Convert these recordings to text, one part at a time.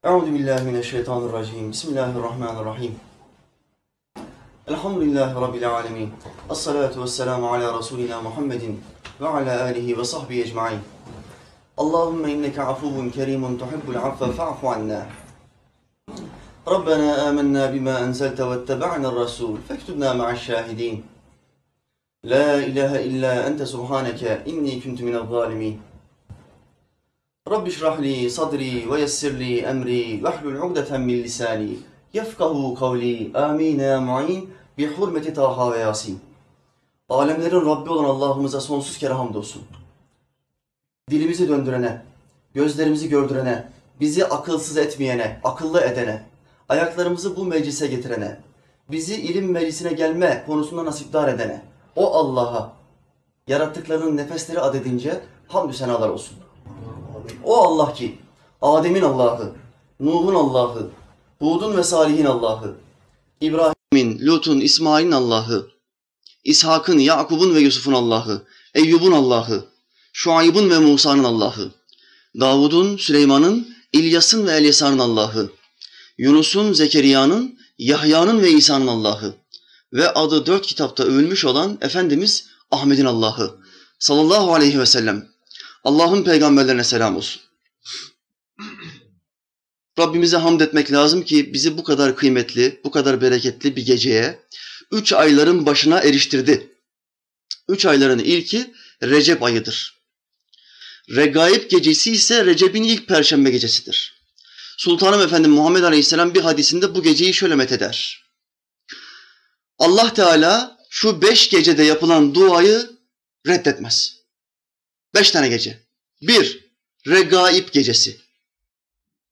أعوذ بالله من الشيطان الرجيم. بسم الله الرحمن الرحيم. الحمد لله رب العالمين. الصلاة والسلام على رسولنا محمد وعلى آله وصحبه أجمعين. اللهم إنك عفو كريم تحب العفو فاعف عنا. ربنا آمنا بما أنزلت واتبعنا الرسول فاكتبنا مع الشاهدين. لا إله إلا أنت سبحانك إني كنت من الظالمين. Rabbi şrahli sadri ve yessirli emri vehlul ugdeten min lisani yefkahu kavli amin ya mu'in bi hurmeti Taha ve Yasin. Alemlerin Rabbi olan Allah'ımıza sonsuz kere hamdolsun. Dilimizi döndürene, gözlerimizi gördürene, bizi akılsız etmeyene, akıllı edene, ayaklarımızı bu meclise getirene, bizi ilim meclisine gelme konusunda nasipdar edene, o Allah'a yarattıklarının nefesleri adedince hamdü senalar olsun.'' O Allah ki Adem'in Allah'ı, Nuh'un Allah'ı, Hud'un ve Salih'in Allah'ı, İbrahim'in, Lut'un, İsmail'in Allah'ı, İshak'ın, Yakub'un ve Yusuf'un Allah'ı, Eyyub'un Allah'ı, Şuayb'ın ve Musa'nın Allah'ı, Davud'un, Süleyman'ın, İlyas'ın ve Elyasa'nın Allah'ı, Yunus'un, Zekeriya'nın, Yahya'nın ve İsa'nın Allah'ı ve adı dört kitapta övülmüş olan Efendimiz Ahmet'in Allah'ı sallallahu aleyhi ve sellem. Allah'ın peygamberlerine selam olsun. Rabbimize hamd etmek lazım ki bizi bu kadar kıymetli, bu kadar bereketli bir geceye üç ayların başına eriştirdi. Üç ayların ilki Recep ayıdır. Regaib gecesi ise Recep'in ilk perşembe gecesidir. Sultanım Efendim Muhammed Aleyhisselam bir hadisinde bu geceyi şöyle metheder. Allah Teala şu beş gecede yapılan duayı reddetmez. Beş tane gece. Bir, Regaib gecesi.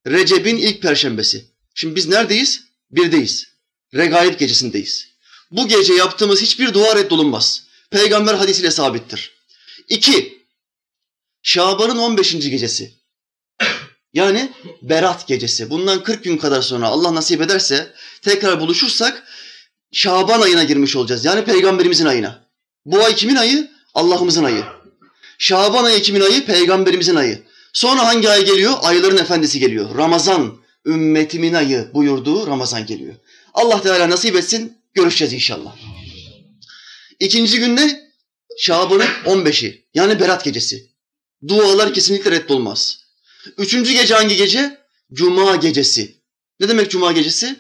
Recep'in ilk perşembesi. Şimdi biz neredeyiz? Birdeyiz. Regaib gecesindeyiz. Bu gece yaptığımız hiçbir dua reddolunmaz. Peygamber hadisiyle sabittir. İki, Şaban'ın 15. gecesi. Yani Berat gecesi. Bundan 40 gün kadar sonra Allah nasip ederse tekrar buluşursak Şaban ayına girmiş olacağız. Yani peygamberimizin ayına. Bu ay kimin ayı? Allah'ımızın ayı. Şaban ayı kimin ayı? Peygamberimizin ayı. Sonra hangi ay geliyor? Ayların efendisi geliyor. Ramazan, ümmetimin ayı buyurduğu Ramazan geliyor. Allah Teala nasip etsin, görüşeceğiz inşallah. İkinci günde Şaban'ın 15'i, yani Berat gecesi. Dualar kesinlikle reddolmaz. Üçüncü gece hangi gece? Cuma gecesi. Ne demek Cuma gecesi?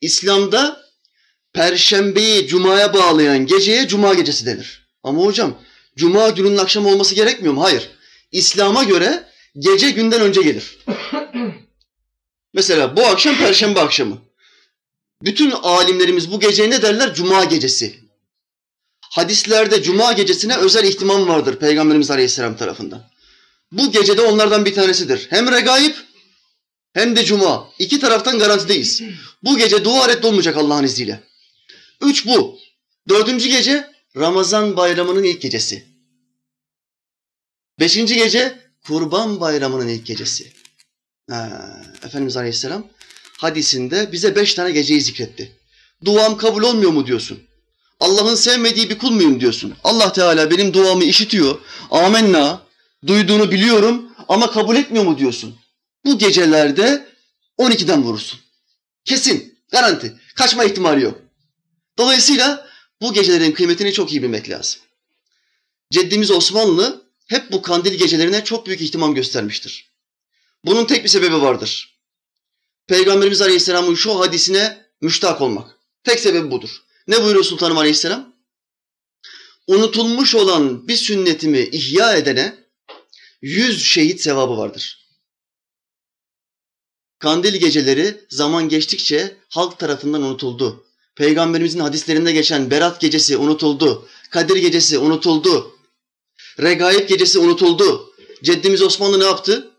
İslam'da Perşembeyi Cuma'ya bağlayan geceye Cuma gecesi denir. Ama hocam Cuma gününün akşam olması gerekmiyor mu? Hayır. İslam'a göre gece günden önce gelir. Mesela bu akşam Perşembe akşamı. Bütün alimlerimiz bu geceye ne derler? Cuma gecesi. Hadislerde Cuma gecesine özel ihtimam vardır Peygamberimiz Aleyhisselam tarafından. Bu gecede onlardan bir tanesidir. Hem regaib hem de Cuma. İki taraftan garantideyiz. Bu gece dua reddolmayacak Allah'ın izniyle. Üç bu. Dördüncü gece Ramazan bayramının ilk gecesi. Beşinci gece Kurban bayramının ilk gecesi. Ha, Efendimiz Aleyhisselam hadisinde bize beş tane geceyi zikretti. Duam kabul olmuyor mu diyorsun? Allah'ın sevmediği bir kul muyum diyorsun? Allah Teala benim duamı işitiyor. Amenna. Duyduğunu biliyorum ama kabul etmiyor mu diyorsun? Bu gecelerde 12'den vurursun. Kesin, garanti. Kaçma ihtimali yok. Dolayısıyla bu gecelerin kıymetini çok iyi bilmek lazım. Ceddimiz Osmanlı hep bu kandil gecelerine çok büyük ihtimam göstermiştir. Bunun tek bir sebebi vardır. Peygamberimiz Aleyhisselam'ın şu hadisine müştak olmak. Tek sebebi budur. Ne buyuruyor Sultanım Aleyhisselam? Unutulmuş olan bir sünnetimi ihya edene yüz şehit sevabı vardır. Kandil geceleri zaman geçtikçe halk tarafından unutuldu. Peygamberimizin hadislerinde geçen Berat gecesi unutuldu. Kadir gecesi unutuldu. Regaib gecesi unutuldu. Ceddimiz Osmanlı ne yaptı?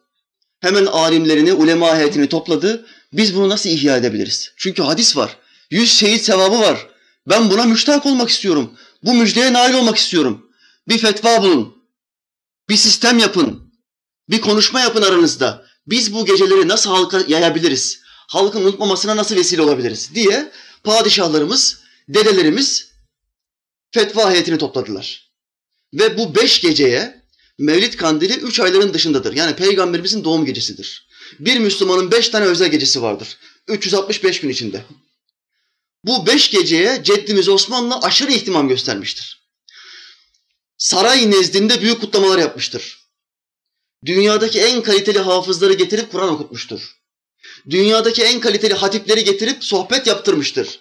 Hemen alimlerini, ulema heyetini topladı. Biz bunu nasıl ihya edebiliriz? Çünkü hadis var. Yüz şehit sevabı var. Ben buna müştak olmak istiyorum. Bu müjdeye nail olmak istiyorum. Bir fetva bulun. Bir sistem yapın. Bir konuşma yapın aranızda. Biz bu geceleri nasıl halka yayabiliriz? Halkın unutmamasına nasıl vesile olabiliriz diye padişahlarımız, dedelerimiz fetva heyetini topladılar. Ve bu beş geceye Mevlid kandili üç ayların dışındadır. Yani peygamberimizin doğum gecesidir. Bir Müslümanın beş tane özel gecesi vardır. 365 gün içinde. Bu beş geceye ceddimiz Osmanlı aşırı ihtimam göstermiştir. Saray nezdinde büyük kutlamalar yapmıştır. Dünyadaki en kaliteli hafızları getirip Kur'an okutmuştur. Dünyadaki en kaliteli hatipleri getirip sohbet yaptırmıştır.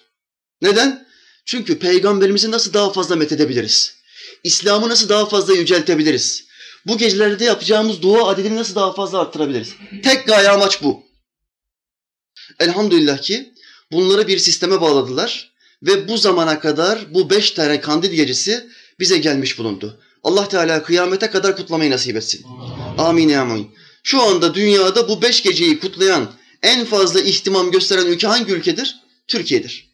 Neden? Çünkü peygamberimizi nasıl daha fazla methedebiliriz? İslam'ı nasıl daha fazla yüceltebiliriz? Bu gecelerde yapacağımız dua adedini nasıl daha fazla arttırabiliriz? Tek gaye amaç bu. Elhamdülillah ki bunları bir sisteme bağladılar ve bu zamana kadar bu beş tane kandil gecesi bize gelmiş bulundu. Allah Teala kıyamete kadar kutlamayı nasip etsin. Amin amin. Şu anda dünyada bu beş geceyi kutlayan en fazla ihtimam gösteren ülke hangi ülkedir? Türkiye'dir.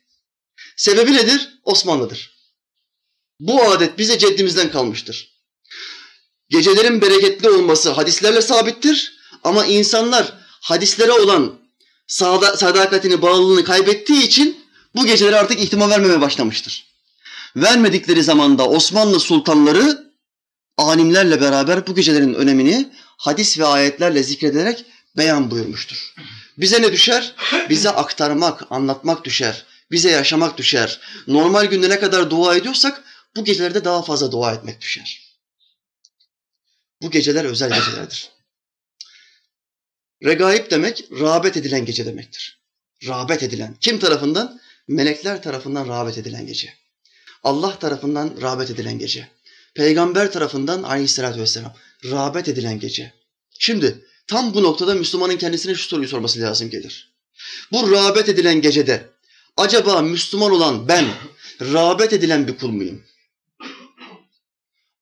Sebebi nedir? Osmanlı'dır. Bu adet bize ceddimizden kalmıştır. Gecelerin bereketli olması hadislerle sabittir ama insanlar hadislere olan sadakatini, bağlılığını kaybettiği için bu gecelere artık ihtimam vermemeye başlamıştır. Vermedikleri zamanda Osmanlı sultanları alimlerle beraber bu gecelerin önemini hadis ve ayetlerle zikrederek beyan buyurmuştur. Bize ne düşer? Bize aktarmak, anlatmak düşer. Bize yaşamak düşer. Normal günde ne kadar dua ediyorsak bu gecelerde daha fazla dua etmek düşer. Bu geceler özel gecelerdir. Regaib demek rağbet edilen gece demektir. Rağbet edilen. Kim tarafından? Melekler tarafından rağbet edilen gece. Allah tarafından rağbet edilen gece. Peygamber tarafından aleyhissalatü vesselam rağbet edilen gece. Şimdi tam bu noktada Müslümanın kendisine şu soruyu sorması lazım gelir. Bu rağbet edilen gecede acaba Müslüman olan ben rağbet edilen bir kul muyum?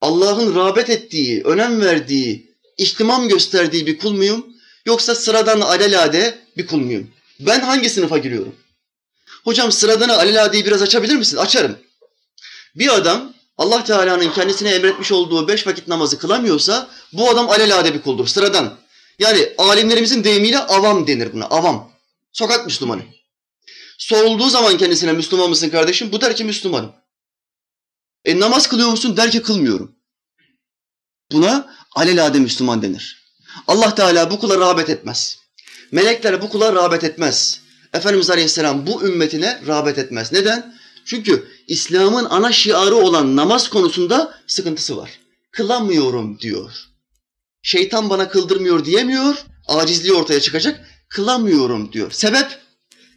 Allah'ın rağbet ettiği, önem verdiği, ihtimam gösterdiği bir kul muyum? Yoksa sıradan alelade bir kul muyum? Ben hangi sınıfa giriyorum? Hocam sıradanı aleladeyi biraz açabilir misin? Açarım. Bir adam Allah Teala'nın kendisine emretmiş olduğu beş vakit namazı kılamıyorsa bu adam alelade bir kuldur, sıradan. Yani alimlerimizin deyimiyle avam denir buna, avam. Sokak Müslümanı. Sorulduğu zaman kendisine Müslüman mısın kardeşim? Bu der ki Müslümanım. E namaz kılıyor musun? Der ki kılmıyorum. Buna alelade Müslüman denir. Allah Teala bu kula rağbet etmez. Melekler bu kula rağbet etmez. Efendimiz Aleyhisselam bu ümmetine rağbet etmez. Neden? Çünkü İslam'ın ana şiarı olan namaz konusunda sıkıntısı var. Kılamıyorum diyor. Şeytan bana kıldırmıyor diyemiyor. Acizliği ortaya çıkacak. Kılamıyorum diyor. Sebep?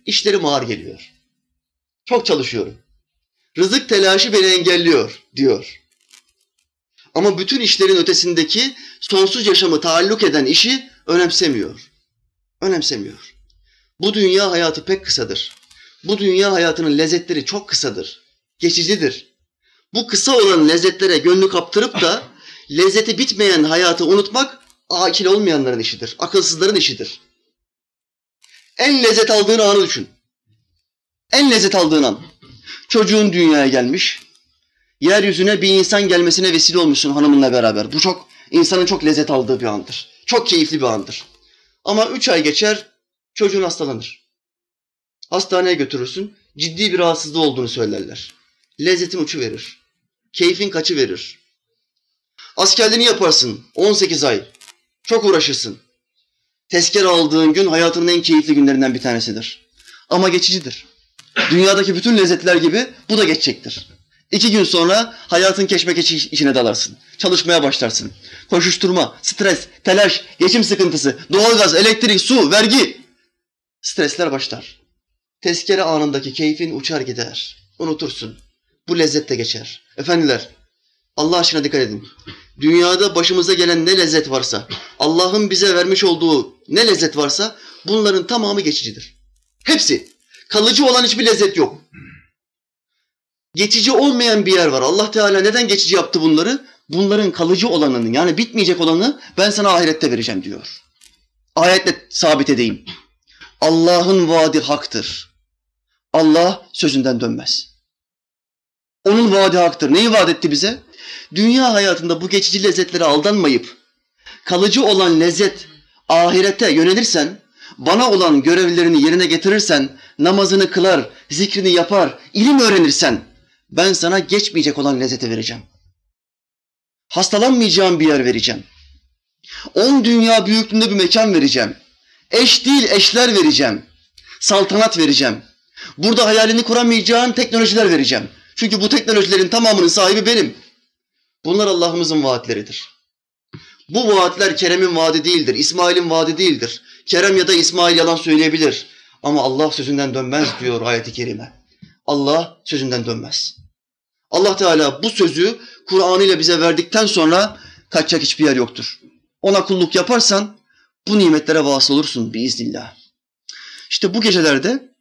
İşlerim ağır geliyor. Çok çalışıyorum. Rızık telaşı beni engelliyor diyor. Ama bütün işlerin ötesindeki sonsuz yaşamı taalluk eden işi önemsemiyor. Önemsemiyor. Bu dünya hayatı pek kısadır. Bu dünya hayatının lezzetleri çok kısadır. Geçicidir. Bu kısa olan lezzetlere gönlü kaptırıp da lezzeti bitmeyen hayatı unutmak akil olmayanların işidir. Akılsızların işidir. En lezzet aldığın anı düşün. En lezzet aldığın an. Çocuğun dünyaya gelmiş. Yeryüzüne bir insan gelmesine vesile olmuşsun hanımınla beraber. Bu çok insanın çok lezzet aldığı bir andır. Çok keyifli bir andır. Ama üç ay geçer, çocuğun hastalanır. Hastaneye götürürsün, ciddi bir rahatsızlığı olduğunu söylerler. Lezzetin uçu verir. Keyfin kaçı verir. Askerliğini yaparsın 18 ay. Çok uğraşırsın. Tezkere aldığın gün hayatının en keyifli günlerinden bir tanesidir. Ama geçicidir. Dünyadaki bütün lezzetler gibi bu da geçecektir. İki gün sonra hayatın keşmekeşi içine dalarsın. Çalışmaya başlarsın. Koşuşturma, stres, telaş, geçim sıkıntısı, doğalgaz, elektrik, su, vergi. Stresler başlar. Tezkere anındaki keyfin uçar gider. Unutursun. Bu lezzet de geçer. Efendiler, Allah aşkına dikkat edin. Dünyada başımıza gelen ne lezzet varsa, Allah'ın bize vermiş olduğu ne lezzet varsa bunların tamamı geçicidir. Hepsi. Kalıcı olan hiçbir lezzet yok. Geçici olmayan bir yer var. Allah Teala neden geçici yaptı bunları? Bunların kalıcı olanını yani bitmeyecek olanı ben sana ahirette vereceğim diyor. Ayetle sabit edeyim. Allah'ın vaadi haktır. Allah sözünden dönmez. Onun vaadi haktır. Neyi vaat etti bize? Dünya hayatında bu geçici lezzetlere aldanmayıp kalıcı olan lezzet ahirete yönelirsen, bana olan görevlerini yerine getirirsen, namazını kılar, zikrini yapar, ilim öğrenirsen ben sana geçmeyecek olan lezzeti vereceğim. Hastalanmayacağım bir yer vereceğim. On dünya büyüklüğünde bir mekan vereceğim. Eş değil eşler vereceğim. Saltanat vereceğim. Burada hayalini kuramayacağın teknolojiler vereceğim. Çünkü bu teknolojilerin tamamının sahibi benim. Bunlar Allah'ımızın vaatleridir. Bu vaatler Kerem'in vaadi değildir, İsmail'in vaadi değildir. Kerem ya da İsmail yalan söyleyebilir. Ama Allah sözünden dönmez diyor ayeti kerime. Allah sözünden dönmez. Allah Teala bu sözü Kur'an ile bize verdikten sonra kaçacak hiçbir yer yoktur. Ona kulluk yaparsan bu nimetlere vasıl olursun biiznillah. İşte bu gecelerde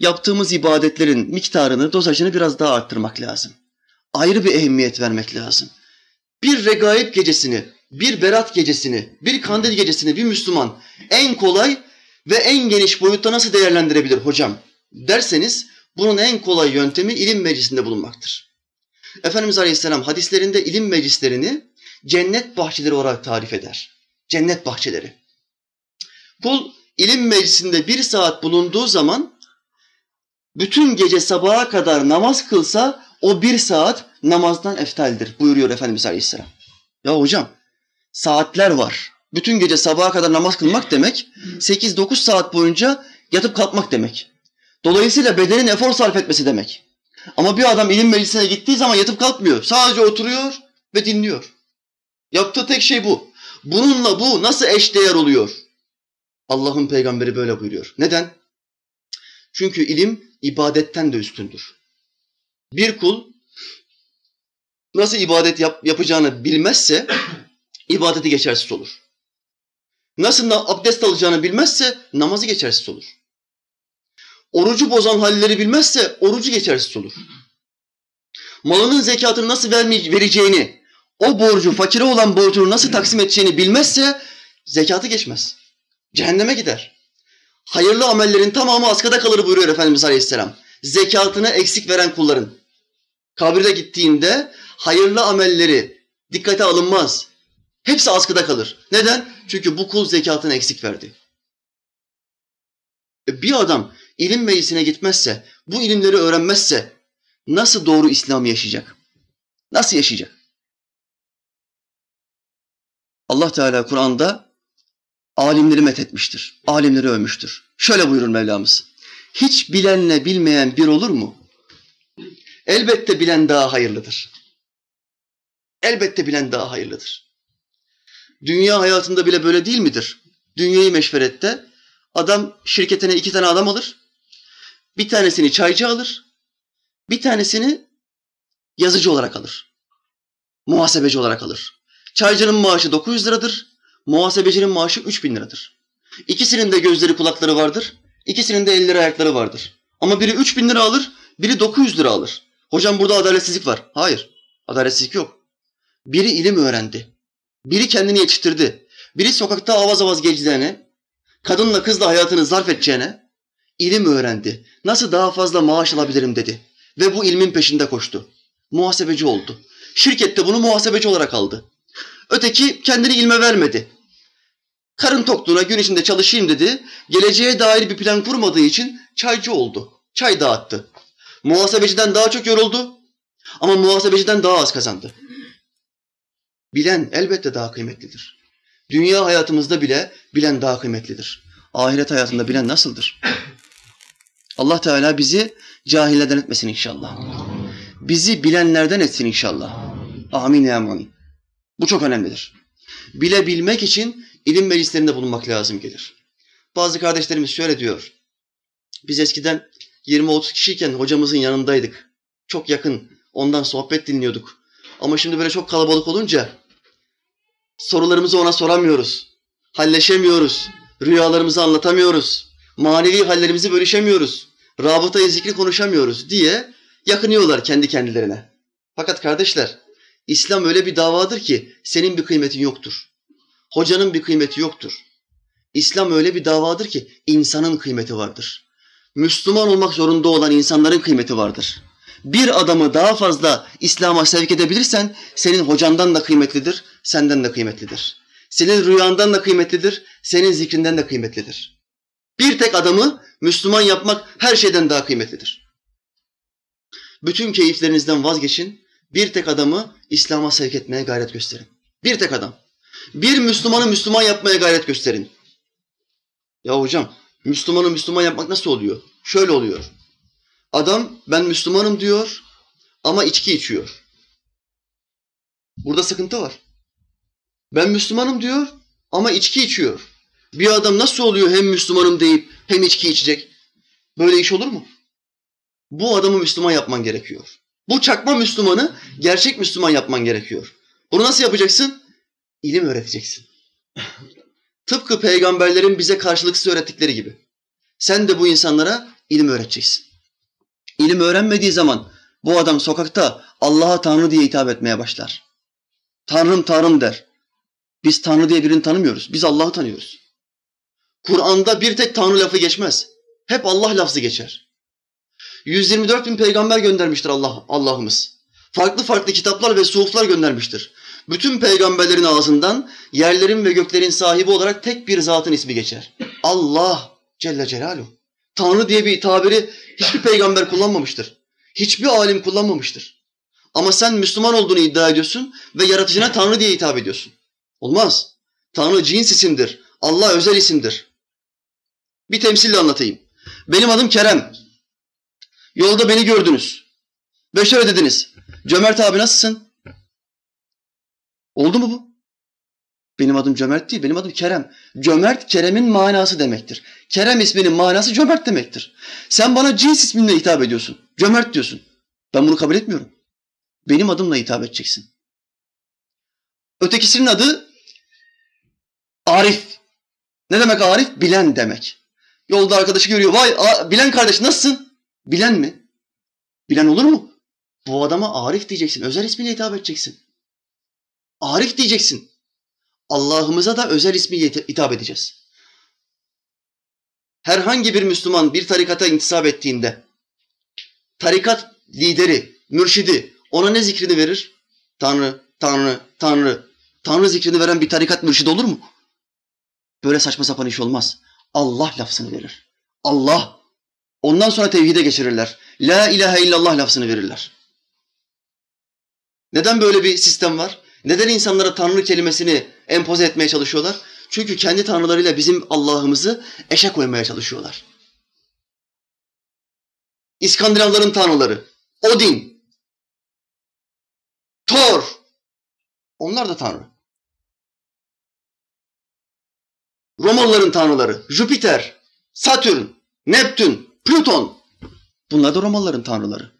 yaptığımız ibadetlerin miktarını, dozajını biraz daha arttırmak lazım. Ayrı bir ehemmiyet vermek lazım. Bir regaib gecesini, bir berat gecesini, bir kandil gecesini bir Müslüman en kolay ve en geniş boyutta nasıl değerlendirebilir hocam derseniz bunun en kolay yöntemi ilim meclisinde bulunmaktır. Efendimiz Aleyhisselam hadislerinde ilim meclislerini cennet bahçeleri olarak tarif eder. Cennet bahçeleri. Kul ilim meclisinde bir saat bulunduğu zaman bütün gece sabaha kadar namaz kılsa o bir saat namazdan eftaldir buyuruyor Efendimiz Aleyhisselam. Ya hocam saatler var. Bütün gece sabaha kadar namaz kılmak demek 8-9 saat boyunca yatıp kalkmak demek. Dolayısıyla bedenin efor sarf etmesi demek. Ama bir adam ilim meclisine gittiği zaman yatıp kalkmıyor. Sadece oturuyor ve dinliyor. Yaptığı tek şey bu. Bununla bu nasıl eşdeğer oluyor? Allah'ın peygamberi böyle buyuruyor. Neden? Çünkü ilim ibadetten de üstündür. Bir kul nasıl ibadet yap, yapacağını bilmezse ibadeti geçersiz olur. Nasıl abdest alacağını bilmezse namazı geçersiz olur. Orucu bozan halleri bilmezse orucu geçersiz olur. Malının zekatını nasıl vereceğini, o borcu, fakire olan borcunu nasıl taksim edeceğini bilmezse zekatı geçmez. Cehenneme gider. Hayırlı amellerin tamamı askıda kalır buyuruyor Efendimiz Aleyhisselam. Zekatını eksik veren kulların. Kabirde gittiğinde hayırlı amelleri dikkate alınmaz. Hepsi askıda kalır. Neden? Çünkü bu kul zekatını eksik verdi. E bir adam ilim meclisine gitmezse, bu ilimleri öğrenmezse nasıl doğru İslam yaşayacak? Nasıl yaşayacak? Allah Teala Kur'an'da alimleri methetmiştir. Alimleri övmüştür. Şöyle buyurur Mevlamız. Hiç bilenle bilmeyen bir olur mu? Elbette bilen daha hayırlıdır. Elbette bilen daha hayırlıdır. Dünya hayatında bile böyle değil midir? Dünyayı meşverette adam şirketine iki tane adam alır. Bir tanesini çaycı alır. Bir tanesini yazıcı olarak alır. Muhasebeci olarak alır. Çaycının maaşı 900 liradır. Muhasebecinin maaşı 3000 liradır. İkisinin de gözleri kulakları vardır. İkisinin de elleri ayakları vardır. Ama biri 3000 lira alır, biri 900 lira alır. Hocam burada adaletsizlik var. Hayır, adaletsizlik yok. Biri ilim öğrendi. Biri kendini yetiştirdi. Biri sokakta avaz avaz gezeceğine, kadınla kızla hayatını zarf edeceğine ilim öğrendi. Nasıl daha fazla maaş alabilirim dedi. Ve bu ilmin peşinde koştu. Muhasebeci oldu. Şirkette bunu muhasebeci olarak aldı. Öteki kendini ilme vermedi. Karın tokluğuna gün içinde çalışayım dedi. Geleceğe dair bir plan kurmadığı için çaycı oldu. Çay dağıttı. Muhasebeciden daha çok yoruldu ama muhasebeciden daha az kazandı. Bilen elbette daha kıymetlidir. Dünya hayatımızda bile bilen daha kıymetlidir. Ahiret hayatında bilen nasıldır? Allah Teala bizi cahillerden etmesin inşallah. Bizi bilenlerden etsin inşallah. Amin ya amin. Bu çok önemlidir. Bilebilmek için ilim meclislerinde bulunmak lazım gelir. Bazı kardeşlerimiz şöyle diyor. Biz eskiden 20-30 kişiyken hocamızın yanındaydık. Çok yakın. Ondan sohbet dinliyorduk. Ama şimdi böyle çok kalabalık olunca sorularımızı ona soramıyoruz. Halleşemiyoruz. Rüyalarımızı anlatamıyoruz. Manevi hallerimizi bölüşemiyoruz. Rabıtayı zikri konuşamıyoruz diye yakınıyorlar kendi kendilerine. Fakat kardeşler, İslam öyle bir davadır ki senin bir kıymetin yoktur. Hocanın bir kıymeti yoktur. İslam öyle bir davadır ki insanın kıymeti vardır. Müslüman olmak zorunda olan insanların kıymeti vardır. Bir adamı daha fazla İslam'a sevk edebilirsen senin hocandan da kıymetlidir, senden de kıymetlidir. Senin rüyandan da kıymetlidir, senin zikrinden de kıymetlidir. Bir tek adamı Müslüman yapmak her şeyden daha kıymetlidir. Bütün keyiflerinizden vazgeçin, Bir tek adamı İslam'a sevk etmeye gayret gösterin. Bir tek adam. Bir Müslümanı Müslüman yapmaya gayret gösterin. Ya hocam Müslümanı Müslüman yapmak nasıl oluyor? Şöyle oluyor. Adam ben Müslümanım diyor ama içki içiyor. Burada sıkıntı var. Ben Müslümanım diyor ama içki içiyor. Bir adam nasıl oluyor hem Müslümanım deyip hem içki içecek? Böyle iş olur mu? Bu adamı Müslüman yapman gerekiyor. Bu çakma Müslümanı gerçek Müslüman yapman gerekiyor. Bunu nasıl yapacaksın? İlim öğreteceksin. Tıpkı peygamberlerin bize karşılıksız öğrettikleri gibi. Sen de bu insanlara ilim öğreteceksin. İlim öğrenmediği zaman bu adam sokakta Allah'a Tanrı diye hitap etmeye başlar. Tanrım Tanrım der. Biz Tanrı diye birini tanımıyoruz. Biz Allah'ı tanıyoruz. Kur'an'da bir tek Tanrı lafı geçmez. Hep Allah lafzı geçer. 124 bin peygamber göndermiştir Allah Allah'ımız. Farklı farklı kitaplar ve suhuflar göndermiştir. Bütün peygamberlerin ağzından yerlerin ve göklerin sahibi olarak tek bir zatın ismi geçer. Allah Celle Celaluhu. Tanrı diye bir tabiri hiçbir peygamber kullanmamıştır. Hiçbir alim kullanmamıştır. Ama sen Müslüman olduğunu iddia ediyorsun ve yaratıcına Tanrı diye hitap ediyorsun. Olmaz. Tanrı cins isimdir. Allah özel isimdir. Bir temsille anlatayım. Benim adım Kerem. Yolda beni gördünüz. Ve şöyle dediniz. Cömert abi nasılsın? Oldu mu bu? Benim adım Cömert değil, benim adım Kerem. Cömert, Kerem'in manası demektir. Kerem isminin manası cömert demektir. Sen bana cins isminle hitap ediyorsun. Cömert diyorsun. Ben bunu kabul etmiyorum. Benim adımla hitap edeceksin. Ötekisinin adı Arif. Ne demek Arif? Bilen demek. Yolda arkadaşı görüyor. Vay bilen kardeş nasılsın? Bilen mi? Bilen olur mu? Bu adama Arif diyeceksin. Özel ismiyle hitap edeceksin. Arif diyeceksin. Allah'ımıza da özel ismiyle hitap edeceğiz. Herhangi bir Müslüman bir tarikata intisap ettiğinde tarikat lideri, mürşidi ona ne zikrini verir? Tanrı, Tanrı, Tanrı. Tanrı zikrini veren bir tarikat mürşidi olur mu? Böyle saçma sapan iş olmaz. Allah lafzını verir. Allah. Ondan sonra tevhide geçirirler. La ilahe illallah lafzını verirler. Neden böyle bir sistem var? Neden insanlara Tanrı kelimesini empoze etmeye çalışıyorlar? Çünkü kendi tanrılarıyla bizim Allah'ımızı eşe koymaya çalışıyorlar. İskandinavların tanrıları, Odin, Thor, onlar da tanrı. Romalıların tanrıları, Jüpiter, Satürn, Neptün, Plüton, bunlar da Romalıların tanrıları.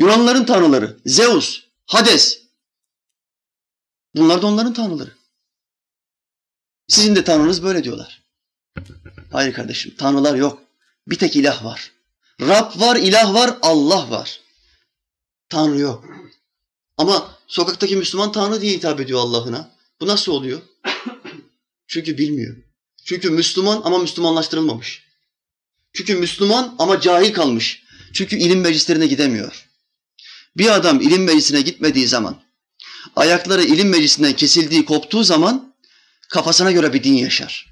Yunanlıların tanrıları, Zeus, Hades. Bunlar da onların tanrıları. Sizin de tanrınız böyle diyorlar. Hayır kardeşim, tanrılar yok. Bir tek ilah var. Rab var, ilah var, Allah var. Tanrı yok. Ama sokaktaki Müslüman Tanrı diye hitap ediyor Allah'ına. Bu nasıl oluyor? Çünkü bilmiyor. Çünkü Müslüman ama Müslümanlaştırılmamış. Çünkü Müslüman ama cahil kalmış. Çünkü ilim meclislerine gidemiyor. Bir adam ilim meclisine gitmediği zaman, ayakları ilim meclisinden kesildiği, koptuğu zaman kafasına göre bir din yaşar.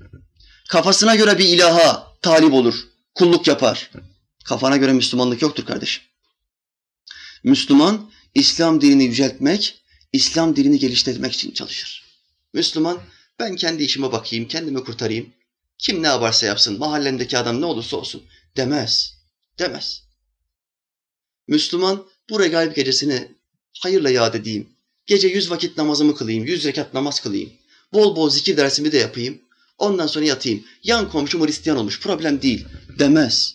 Kafasına göre bir ilaha talip olur, kulluk yapar. Kafana göre Müslümanlık yoktur kardeşim. Müslüman, İslam dinini yüceltmek, İslam dinini geliştirmek için çalışır. Müslüman, ben kendi işime bakayım, kendimi kurtarayım. Kim ne yaparsa yapsın, mahallemdeki adam ne olursa olsun demez. Demez. Müslüman, bu regaib gecesini hayırla yad edeyim. Gece yüz vakit namazımı kılayım, yüz rekat namaz kılayım. Bol bol zikir dersimi de yapayım. Ondan sonra yatayım. Yan komşum Hristiyan olmuş, problem değil demez.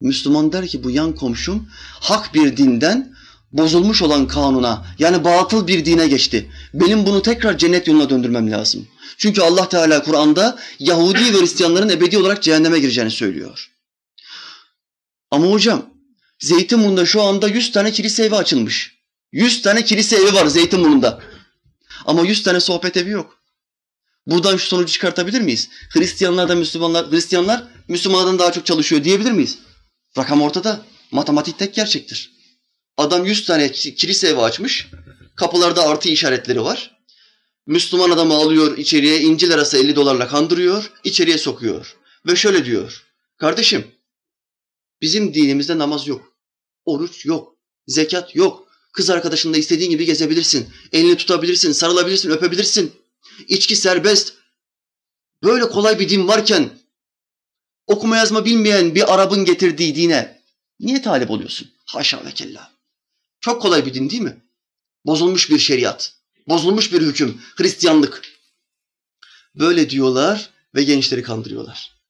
Müslüman der ki bu yan komşum hak bir dinden bozulmuş olan kanuna yani batıl bir dine geçti. Benim bunu tekrar cennet yoluna döndürmem lazım. Çünkü Allah Teala Kur'an'da Yahudi ve Hristiyanların ebedi olarak cehenneme gireceğini söylüyor. Ama hocam Zeytinburnu'nda şu anda 100 tane kilise evi açılmış. 100 tane kilise evi var Zeytinburnu'nda. Ama 100 tane sohbet evi yok. Buradan şu sonucu çıkartabilir miyiz? Hristiyanlar da Müslümanlar, Hristiyanlar Müslümanlardan daha çok çalışıyor diyebilir miyiz? Rakam ortada. Matematik tek gerçektir. Adam 100 tane kilise evi açmış. Kapılarda artı işaretleri var. Müslüman adamı alıyor içeriye, İncil arası 50 dolarla kandırıyor, içeriye sokuyor. Ve şöyle diyor. Kardeşim, bizim dinimizde namaz yok. Oruç yok, zekat yok. Kız arkadaşınla istediğin gibi gezebilirsin. Elini tutabilirsin, sarılabilirsin, öpebilirsin. İçki serbest. Böyle kolay bir din varken okuma yazma bilmeyen bir Arap'ın getirdiği dine niye talip oluyorsun? Haşa ve kella. Çok kolay bir din değil mi? Bozulmuş bir şeriat, bozulmuş bir hüküm, Hristiyanlık. Böyle diyorlar ve gençleri kandırıyorlar.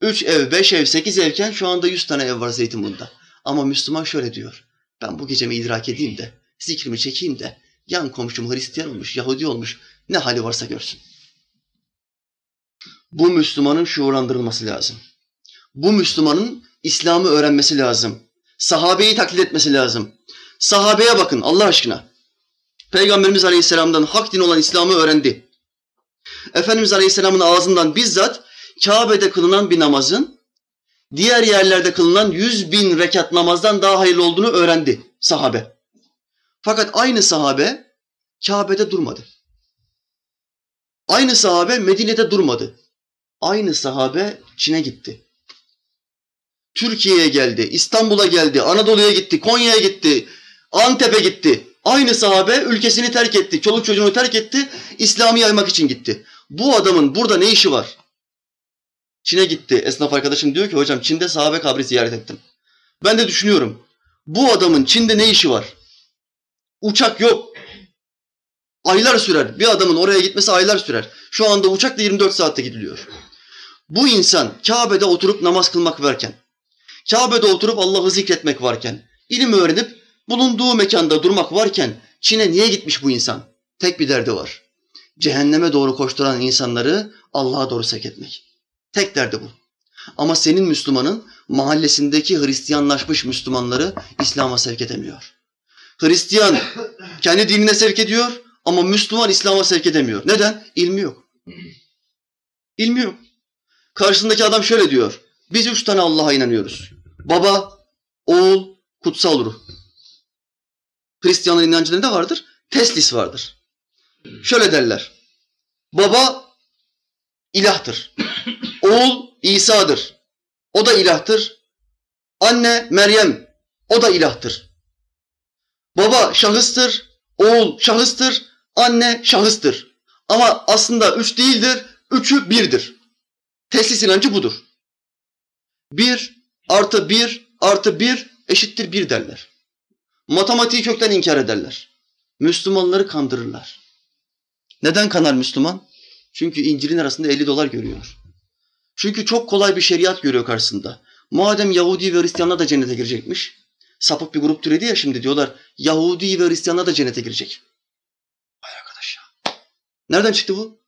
Üç ev, beş ev, sekiz evken şu anda yüz tane ev var Zeytinburnu'nda. Ama Müslüman şöyle diyor. Ben bu gecemi idrak edeyim de, zikrimi çekeyim de, yan komşum Hristiyan olmuş, Yahudi olmuş, ne hali varsa görsün. Bu Müslümanın şuurlandırılması lazım. Bu Müslümanın İslam'ı öğrenmesi lazım. Sahabeyi taklit etmesi lazım. Sahabeye bakın Allah aşkına. Peygamberimiz Aleyhisselam'dan hak din olan İslam'ı öğrendi. Efendimiz Aleyhisselam'ın ağzından bizzat Kabe'de kılınan bir namazın diğer yerlerde kılınan yüz bin rekat namazdan daha hayırlı olduğunu öğrendi sahabe. Fakat aynı sahabe Kabe'de durmadı. Aynı sahabe Medine'de durmadı. Aynı sahabe Çin'e gitti. Türkiye'ye geldi, İstanbul'a geldi, Anadolu'ya gitti, Konya'ya gitti, Antep'e gitti. Aynı sahabe ülkesini terk etti, çoluk çocuğunu terk etti, İslam'ı yaymak için gitti. Bu adamın burada ne işi var? Çin'e gitti. Esnaf arkadaşım diyor ki hocam Çin'de sahabe kabri ziyaret ettim. Ben de düşünüyorum. Bu adamın Çin'de ne işi var? Uçak yok. Aylar sürer. Bir adamın oraya gitmesi aylar sürer. Şu anda uçakla 24 saatte gidiliyor. Bu insan Kabe'de oturup namaz kılmak varken, Kabe'de oturup Allah'ı zikretmek varken, ilim öğrenip bulunduğu mekanda durmak varken Çin'e niye gitmiş bu insan? Tek bir derdi var. Cehenneme doğru koşturan insanları Allah'a doğru sevk etmek. Tek derdi bu. Ama senin Müslümanın mahallesindeki Hristiyanlaşmış Müslümanları İslam'a sevk edemiyor. Hristiyan kendi dinine sevk ediyor ama Müslüman İslam'a sevk edemiyor. Neden? İlmi yok. İlmi yok. Karşısındaki adam şöyle diyor. Biz üç tane Allah'a inanıyoruz. Baba, oğul, kutsal ruh. Hristiyanların inancında vardır? Teslis vardır. Şöyle derler. Baba ilahtır. Oğul İsa'dır. O da ilahtır. Anne Meryem. O da ilahtır. Baba şahıstır. Oğul şahıstır. Anne şahıstır. Ama aslında üç değildir. Üçü birdir. Teslis inancı budur. Bir artı bir artı bir eşittir bir derler. Matematiği kökten inkar ederler. Müslümanları kandırırlar. Neden kanar Müslüman? Çünkü İncil'in arasında 50 dolar görüyor. Çünkü çok kolay bir şeriat görüyor karşısında. Madem Yahudi ve Hristiyanlar da cennete girecekmiş. Sapık bir grup türedi ya şimdi diyorlar. Yahudi ve Hristiyanlar da cennete girecek. Vay arkadaş ya. Nereden çıktı bu?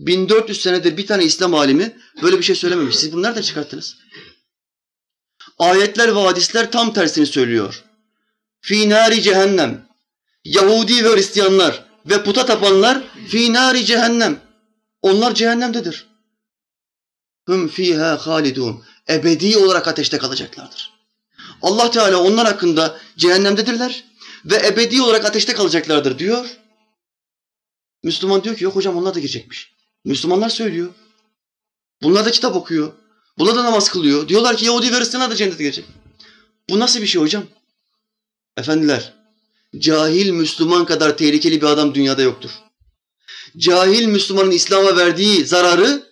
1400 senedir bir tane İslam alimi böyle bir şey söylememiş. Siz bunu nereden çıkarttınız? Ayetler ve hadisler tam tersini söylüyor. Fî nâri cehennem. Yahudi ve Hristiyanlar ve puta tapanlar fî nâri cehennem. Onlar cehennemdedir. Hum fîhâ halidûn. Ebedi olarak ateşte kalacaklardır. Allah Teala onlar hakkında cehennemdedirler ve ebedi olarak ateşte kalacaklardır diyor. Müslüman diyor ki yok hocam onlar da girecekmiş. Müslümanlar söylüyor. Bunlar da kitap okuyor. Bunlar da namaz kılıyor. Diyorlar ki Yahudi ve Hristiyanlar da cennete girecek. Bu nasıl bir şey hocam? Efendiler, cahil Müslüman kadar tehlikeli bir adam dünyada yoktur. Cahil Müslümanın İslam'a verdiği zararı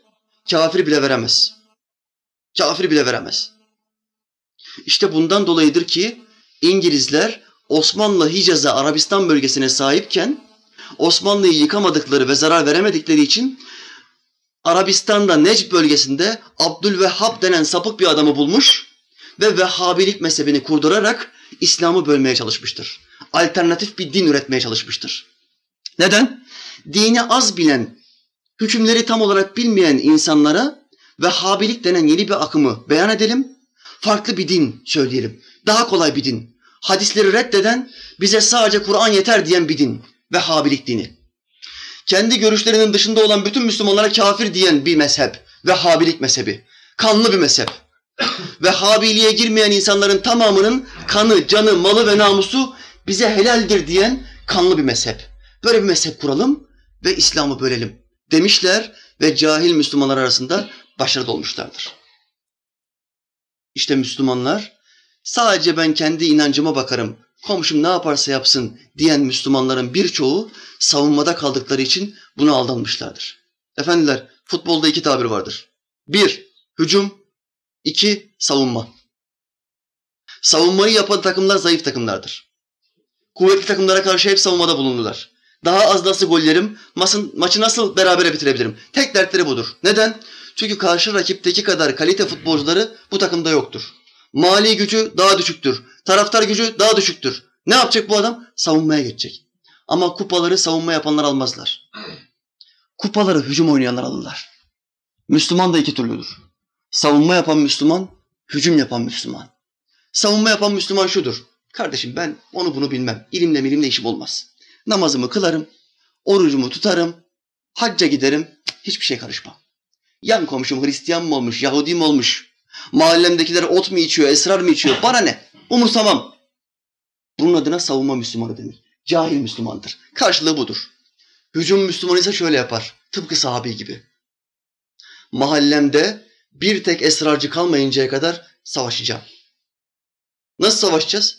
kafir bile veremez. Kafir bile veremez. İşte bundan dolayıdır ki İngilizler Osmanlı Hicaz'a Arabistan bölgesine sahipken Osmanlı'yı yıkamadıkları ve zarar veremedikleri için Arabistan'da Necd bölgesinde Abdülvehhab denen sapık bir adamı bulmuş ve Vehhabilik mezhebini kurdurarak İslam'ı bölmeye çalışmıştır. Alternatif bir din üretmeye çalışmıştır. Neden? Dini az bilen, hükümleri tam olarak bilmeyen insanlara Vehhabilik denen yeni bir akımı beyan edelim. Farklı bir din söyleyelim. Daha kolay bir din. Hadisleri reddeden, bize sadece Kur'an yeter diyen bir din. Vehhabilik dini. Kendi görüşlerinin dışında olan bütün Müslümanlara kafir diyen bir mezhep. Vehhabilik mezhebi. Kanlı bir mezhep. Vehhabiliğe girmeyen insanların tamamının kanı, canı, malı ve namusu bize helaldir diyen kanlı bir mezhep. Böyle bir mezhep kuralım ve İslam'ı bölelim demişler ve cahil Müslümanlar arasında başarılı olmuşlardır. İşte Müslümanlar sadece ben kendi inancıma bakarım, komşum ne yaparsa yapsın diyen Müslümanların birçoğu savunmada kaldıkları için buna aldanmışlardır. Efendiler futbolda iki tabir vardır. Bir, hücum. iki savunma. Savunmayı yapan takımlar zayıf takımlardır. Kuvvetli takımlara karşı hep savunmada bulundular. Daha az nasıl gollerim, masın, maçı nasıl berabere bitirebilirim? Tek dertleri budur. Neden? Çünkü karşı rakipteki kadar kalite futbolcuları bu takımda yoktur. Mali gücü daha düşüktür. Taraftar gücü daha düşüktür. Ne yapacak bu adam? Savunmaya geçecek. Ama kupaları savunma yapanlar almazlar. Kupaları hücum oynayanlar alırlar. Müslüman da iki türlüdür. Savunma yapan Müslüman, hücum yapan Müslüman. Savunma yapan Müslüman şudur. Kardeşim ben onu bunu bilmem. İlimle milimle işim olmaz. Namazımı kılarım, orucumu tutarım, hacca giderim, hiçbir şey karışmam. Yan komşum Hristiyan mı olmuş, Yahudi mi olmuş, mahallemdekiler ot mu içiyor, esrar mı içiyor, bana ne? Umursamam. Bunun adına savunma Müslümanı denir. Cahil Müslümandır. Karşılığı budur. Hücum Müslümanı ise şöyle yapar. Tıpkı sahabi gibi. Mahallemde bir tek esrarcı kalmayıncaya kadar savaşacağım. Nasıl savaşacağız?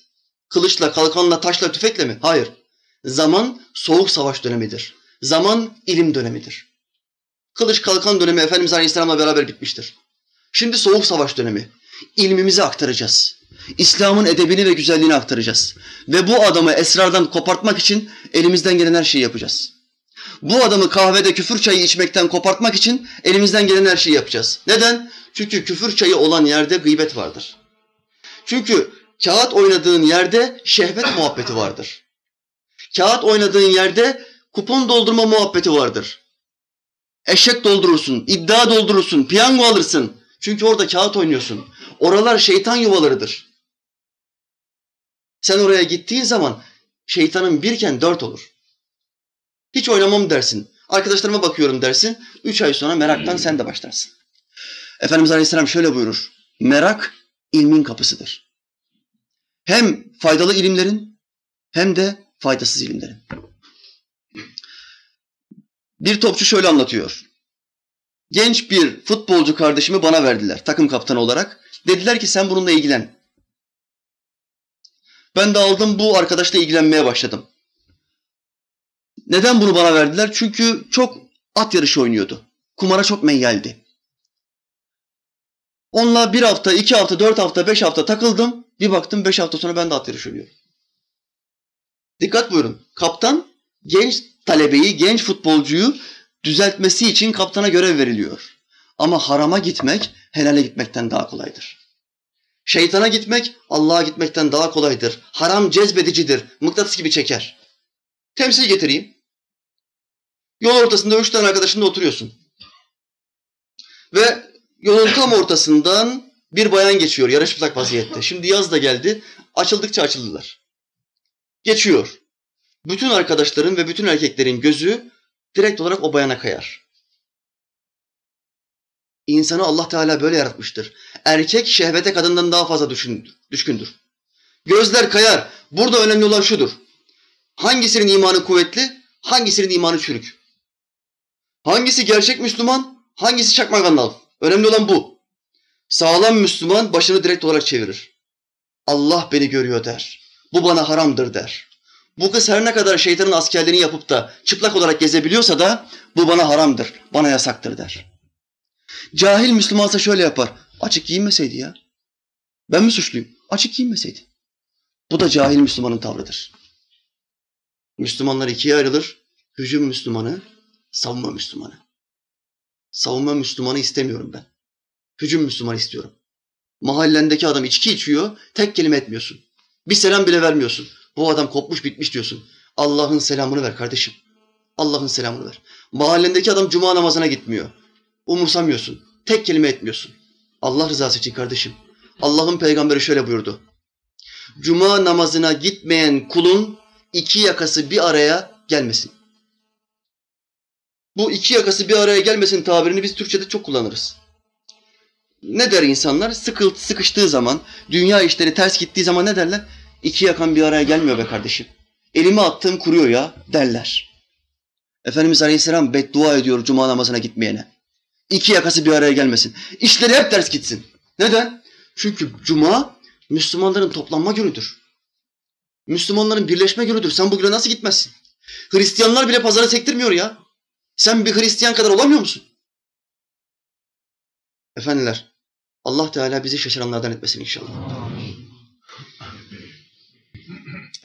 Kılıçla, kalkanla, taşla, tüfekle mi? Hayır. Zaman soğuk savaş dönemidir. Zaman ilim dönemidir. Kılıç kalkan dönemi Efendimiz Aleyhisselam'la beraber bitmiştir. Şimdi soğuk savaş dönemi. İlmimizi aktaracağız. İslam'ın edebini ve güzelliğini aktaracağız. Ve bu adamı esrardan kopartmak için elimizden gelen her şeyi yapacağız. Bu adamı kahvede küfür çayı içmekten kopartmak için elimizden gelen her şeyi yapacağız. Neden? Çünkü küfür çayı olan yerde gıybet vardır. Çünkü kağıt oynadığın yerde şehvet muhabbeti vardır. Kağıt oynadığın yerde kupon doldurma muhabbeti vardır. Eşek doldurursun, iddia doldurursun, piyango alırsın. Çünkü orada kağıt oynuyorsun. Oralar şeytan yuvalarıdır. Sen oraya gittiğin zaman şeytanın birken dört olur. Hiç oynamam dersin. Arkadaşlarıma bakıyorum dersin. Üç ay sonra meraktan sen de başlarsın. Efendimiz Aleyhisselam şöyle buyurur. Merak ilmin kapısıdır. Hem faydalı ilimlerin hem de faydasız ilimlerin. Bir topçu şöyle anlatıyor. Genç bir futbolcu kardeşimi bana verdiler takım kaptanı olarak. Dediler ki sen bununla ilgilen. Ben de aldım bu arkadaşla ilgilenmeye başladım. Neden bunu bana verdiler? Çünkü çok at yarışı oynuyordu. Kumara çok meyyaldi. Onunla bir hafta, iki hafta, dört hafta, beş hafta takıldım. Bir baktım beş hafta sonra ben de at yarışı oynuyorum. Dikkat buyurun. Kaptan genç talebeyi, genç futbolcuyu düzeltmesi için kaptana görev veriliyor. Ama harama gitmek helale gitmekten daha kolaydır. Şeytana gitmek Allah'a gitmekten daha kolaydır. Haram cezbedicidir. Mıknatıs gibi çeker. Temsil getireyim. Yol ortasında üç tane arkadaşınla oturuyorsun. Ve yolun tam ortasından bir bayan geçiyor yarışıplak vaziyette. Şimdi yaz da geldi. Açıldıkça açıldılar. Geçiyor. Bütün arkadaşların ve bütün erkeklerin gözü direkt olarak o bayana kayar. İnsanı Allah Teala böyle yaratmıştır. Erkek şehvete kadından daha fazla düşkündür. Gözler kayar. Burada önemli olan şudur. Hangisinin imanı kuvvetli, hangisinin imanı çürük. Hangisi gerçek Müslüman, hangisi çakma gandal. Önemli olan bu. Sağlam Müslüman başını direkt olarak çevirir. Allah beni görüyor der. Bu bana haramdır der. Bu kız her ne kadar şeytanın askerliğini yapıp da çıplak olarak gezebiliyorsa da bu bana haramdır, bana yasaktır der. Cahil Müslümansa şöyle yapar. Açık giyinmeseydi ya. Ben mi suçluyum? Açık giyinmeseydi. Bu da cahil Müslümanın tavrıdır. Müslümanlar ikiye ayrılır. Hücum Müslümanı, savunma Müslümanı. Savunma Müslümanı istemiyorum ben. Hücum Müslümanı istiyorum. Mahallendeki adam içki içiyor, tek kelime etmiyorsun. Bir selam bile vermiyorsun. Bu adam kopmuş bitmiş diyorsun. Allah'ın selamını ver kardeşim. Allah'ın selamını ver. Mahallendeki adam cuma namazına gitmiyor. Umursamıyorsun. Tek kelime etmiyorsun. Allah rızası için kardeşim. Allah'ın peygamberi şöyle buyurdu. Cuma namazına gitmeyen kulun iki yakası bir araya gelmesin. Bu iki yakası bir araya gelmesin tabirini biz Türkçe'de çok kullanırız. Ne der insanlar? Sıkıl, sıkıştığı zaman, dünya işleri ters gittiği zaman ne derler? İki yakan bir araya gelmiyor be kardeşim. Elimi attığım kuruyor ya derler. Efendimiz Aleyhisselam beddua ediyor cuma namazına gitmeyene. İki yakası bir araya gelmesin. İşleri hep ters gitsin. Neden? Çünkü cuma Müslümanların toplanma günüdür. Müslümanların birleşme günüdür. Sen bugüne nasıl gitmezsin? Hristiyanlar bile pazara sektirmiyor ya. Sen bir Hristiyan kadar olamıyor musun? Efendiler, Allah Teala bizi şaşıranlardan etmesin inşallah.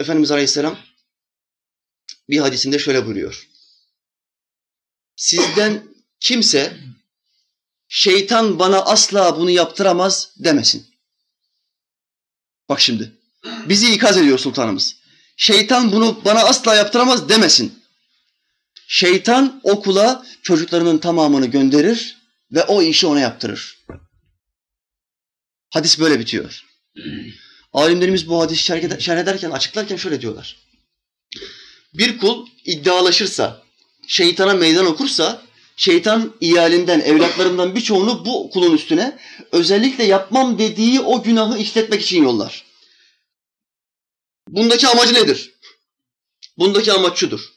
Efendimiz Aleyhisselam bir hadisinde şöyle buyuruyor. Sizden kimse şeytan bana asla bunu yaptıramaz demesin. Bak şimdi. Bizi ikaz ediyor sultanımız. Şeytan bunu bana asla yaptıramaz demesin. Şeytan okula çocuklarının tamamını gönderir ve o işi ona yaptırır. Hadis böyle bitiyor. Alimlerimiz bu hadisi şerh ederken, açıklarken şöyle diyorlar. Bir kul iddialaşırsa, şeytana meydan okursa, şeytan iyalinden, evlatlarından birçoğunu bu kulun üstüne özellikle yapmam dediği o günahı işletmek için yollar. Bundaki amacı nedir? Bundaki amaç şudur.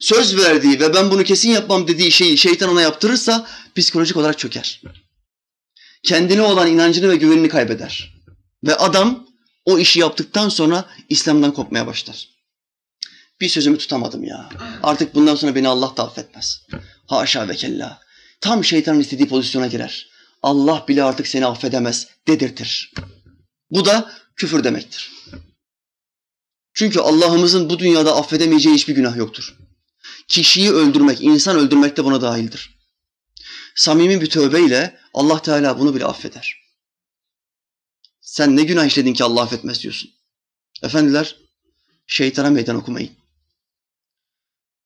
Söz verdiği ve ben bunu kesin yapmam dediği şeyi şeytan ona yaptırırsa psikolojik olarak çöker. Kendine olan inancını ve güvenini kaybeder. Ve adam o işi yaptıktan sonra İslam'dan kopmaya başlar. Bir sözümü tutamadım ya. Artık bundan sonra beni Allah da affetmez. Haşa ve kella. Tam şeytanın istediği pozisyona girer. Allah bile artık seni affedemez dedirtir. Bu da küfür demektir. Çünkü Allah'ımızın bu dünyada affedemeyeceği hiçbir günah yoktur. Kişiyi öldürmek, insan öldürmek de buna dahildir. Samimi bir tövbeyle Allah Teala bunu bile affeder. Sen ne günah işledin ki Allah affetmez diyorsun. Efendiler, şeytana meydan okumayın.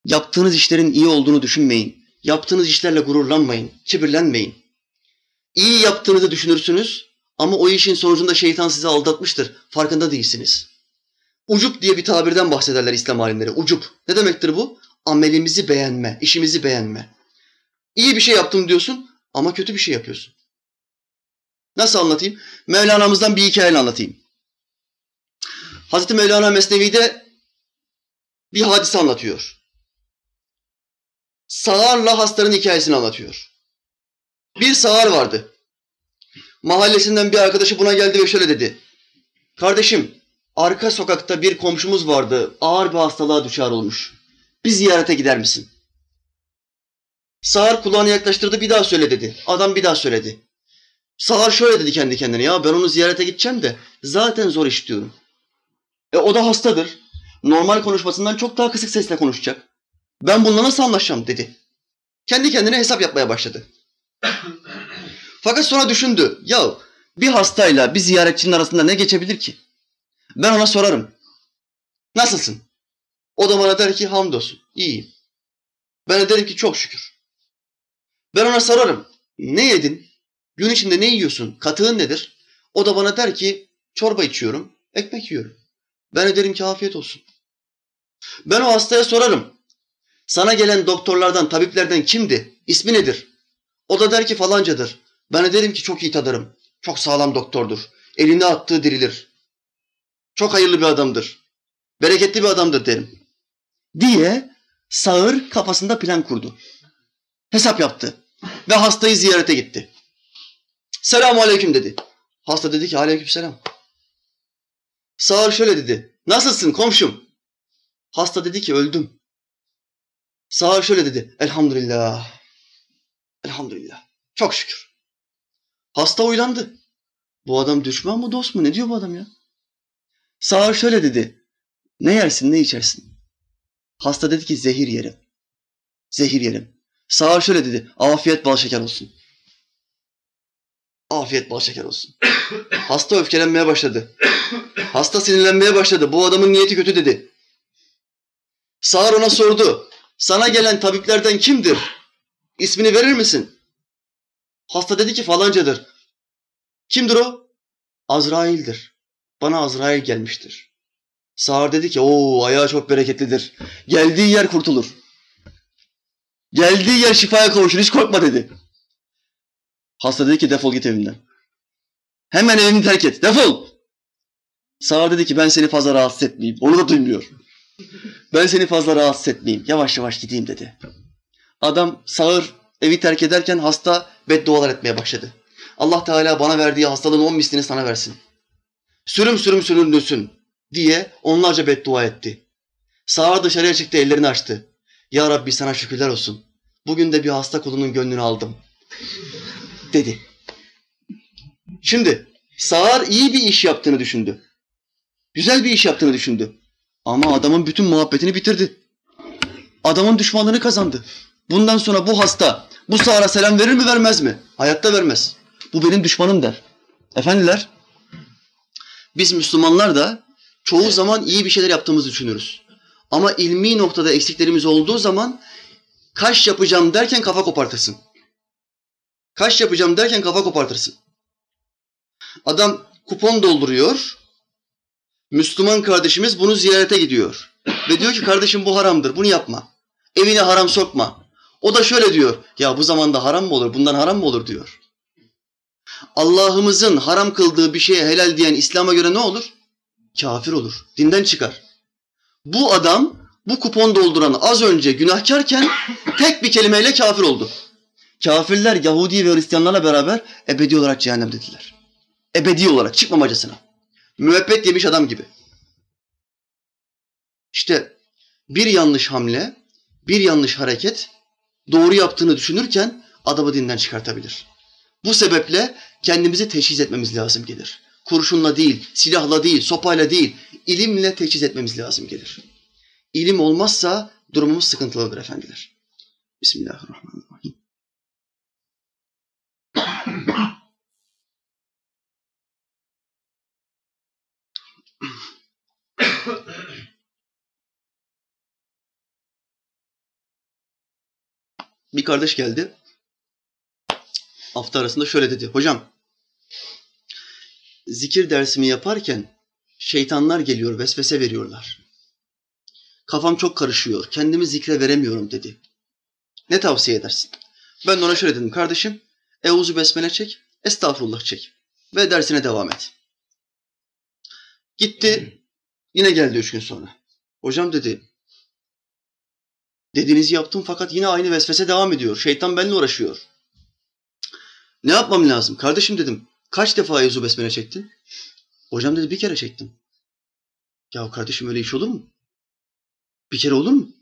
Yaptığınız işlerin iyi olduğunu düşünmeyin. Yaptığınız işlerle gururlanmayın, kibirlenmeyin. İyi yaptığınızı düşünürsünüz ama o işin sonucunda şeytan sizi aldatmıştır. Farkında değilsiniz. Ucup diye bir tabirden bahsederler İslam alimleri. Ucup. Ne demektir bu? Amelimizi beğenme, işimizi beğenme. İyi bir şey yaptım diyorsun ama kötü bir şey yapıyorsun. Nasıl anlatayım? Mevlana'mızdan bir hikaye anlatayım. Hazreti Mevlana Mesnevi'de bir hadise anlatıyor. Sağarla hastanın hikayesini anlatıyor. Bir sağar vardı. Mahallesinden bir arkadaşı buna geldi ve şöyle dedi. Kardeşim, arka sokakta bir komşumuz vardı. Ağır bir hastalığa düşer olmuş. Bir ziyarete gider misin? Sağır kulağını yaklaştırdı bir daha söyle dedi. Adam bir daha söyledi. Sağır şöyle dedi kendi kendine ya ben onu ziyarete gideceğim de zaten zor iş diyorum. E o da hastadır. Normal konuşmasından çok daha kısık sesle konuşacak. Ben bununla nasıl anlaşacağım dedi. Kendi kendine hesap yapmaya başladı. Fakat sonra düşündü. Ya bir hastayla bir ziyaretçinin arasında ne geçebilir ki? Ben ona sorarım. Nasılsın? O da bana der ki hamdolsun. iyiyim. Ben de derim ki çok şükür. Ben ona sorarım. Ne yedin? Gün içinde ne yiyorsun? Katığın nedir? O da bana der ki çorba içiyorum, ekmek yiyorum. Ben de derim ki afiyet olsun. Ben o hastaya sorarım. Sana gelen doktorlardan, tabiplerden kimdi? İsmi nedir? O da der ki falancadır. Ben de derim ki çok iyi tadarım. Çok sağlam doktordur. Elini attığı dirilir. Çok hayırlı bir adamdır. Bereketli bir adamdır derim. Diye sağır kafasında plan kurdu. Hesap yaptı. Ve hastayı ziyarete gitti. Selamun aleyküm dedi. Hasta dedi ki aleyküm selam. Sağır şöyle dedi. Nasılsın komşum? Hasta dedi ki öldüm. Sağır şöyle dedi. Elhamdülillah. Elhamdülillah. Çok şükür. Hasta uylandı. Bu adam düşman mı dost mu? Ne diyor bu adam ya? Sağır şöyle dedi. Ne yersin ne içersin? Hasta dedi ki zehir yerim. Zehir yerim. Sağır şöyle dedi. Afiyet bal şeker olsun. Afiyet bal şeker olsun. Hasta öfkelenmeye başladı. Hasta sinirlenmeye başladı. Bu adamın niyeti kötü dedi. Sağır ona sordu. Sana gelen tabiplerden kimdir? İsmini verir misin? Hasta dedi ki falancadır. Kimdir o? Azrail'dir. Bana Azrail gelmiştir. Sağır dedi ki o ayağı çok bereketlidir. Geldiği yer kurtulur. Geldiği yer şifaya kavuşur hiç korkma dedi. Hasta dedi ki defol git evimden. Hemen evini terk et defol. Sağır dedi ki ben seni fazla rahatsız etmeyeyim. Onu da duymuyor. Ben seni fazla rahatsız etmeyeyim. Yavaş yavaş gideyim dedi. Adam sağır evi terk ederken hasta beddualar etmeye başladı. Allah Teala bana verdiği hastalığın on mislini sana versin. Sürüm sürüm süründürsün diye onlarca beddua etti. Sağa dışarıya çıktı ellerini açtı. Ya Rabbi sana şükürler olsun. Bugün de bir hasta kulunun gönlünü aldım. Dedi. Şimdi Sağır iyi bir iş yaptığını düşündü. Güzel bir iş yaptığını düşündü. Ama adamın bütün muhabbetini bitirdi. Adamın düşmanlığını kazandı. Bundan sonra bu hasta bu Sağır'a selam verir mi vermez mi? Hayatta vermez. Bu benim düşmanım der. Efendiler biz Müslümanlar da çoğu zaman iyi bir şeyler yaptığımızı düşünürüz. Ama ilmi noktada eksiklerimiz olduğu zaman kaş yapacağım derken kafa kopartırsın. Kaş yapacağım derken kafa kopartırsın. Adam kupon dolduruyor. Müslüman kardeşimiz bunu ziyarete gidiyor. Ve diyor ki kardeşim bu haramdır bunu yapma. Evine haram sokma. O da şöyle diyor. Ya bu zamanda haram mı olur? Bundan haram mı olur diyor. Allah'ımızın haram kıldığı bir şeye helal diyen İslam'a göre ne olur? Kafir olur. Dinden çıkar. Bu adam bu kupon dolduran az önce günahkarken tek bir kelimeyle kafir oldu. Kafirler Yahudi ve Hristiyanlarla beraber ebedi olarak cehennemdediler. Ebedi olarak çıkmamacasına. Müebbet yemiş adam gibi. İşte bir yanlış hamle, bir yanlış hareket doğru yaptığını düşünürken adamı dinden çıkartabilir. Bu sebeple kendimizi teşhis etmemiz lazım gelir. Kurşunla değil, silahla değil, sopayla değil, ilimle teşhis etmemiz lazım gelir. İlim olmazsa durumumuz sıkıntılıdır efendiler. Bismillahirrahmanirrahim. Bir kardeş geldi. Hafta arasında şöyle dedi. Hocam zikir dersimi yaparken şeytanlar geliyor, vesvese veriyorlar. Kafam çok karışıyor, kendimi zikre veremiyorum dedi. Ne tavsiye edersin? Ben de ona şöyle dedim. Kardeşim, Euzu Besmele çek, Estağfurullah çek ve dersine devam et. Gitti, yine geldi üç gün sonra. Hocam dedi, dediğinizi yaptım fakat yine aynı vesvese devam ediyor. Şeytan benimle uğraşıyor. Ne yapmam lazım? Kardeşim dedim, kaç defa Euzu Besmele çektin? Hocam dedi, bir kere çektim. Ya kardeşim öyle iş olur mu? Bir kere olur mu?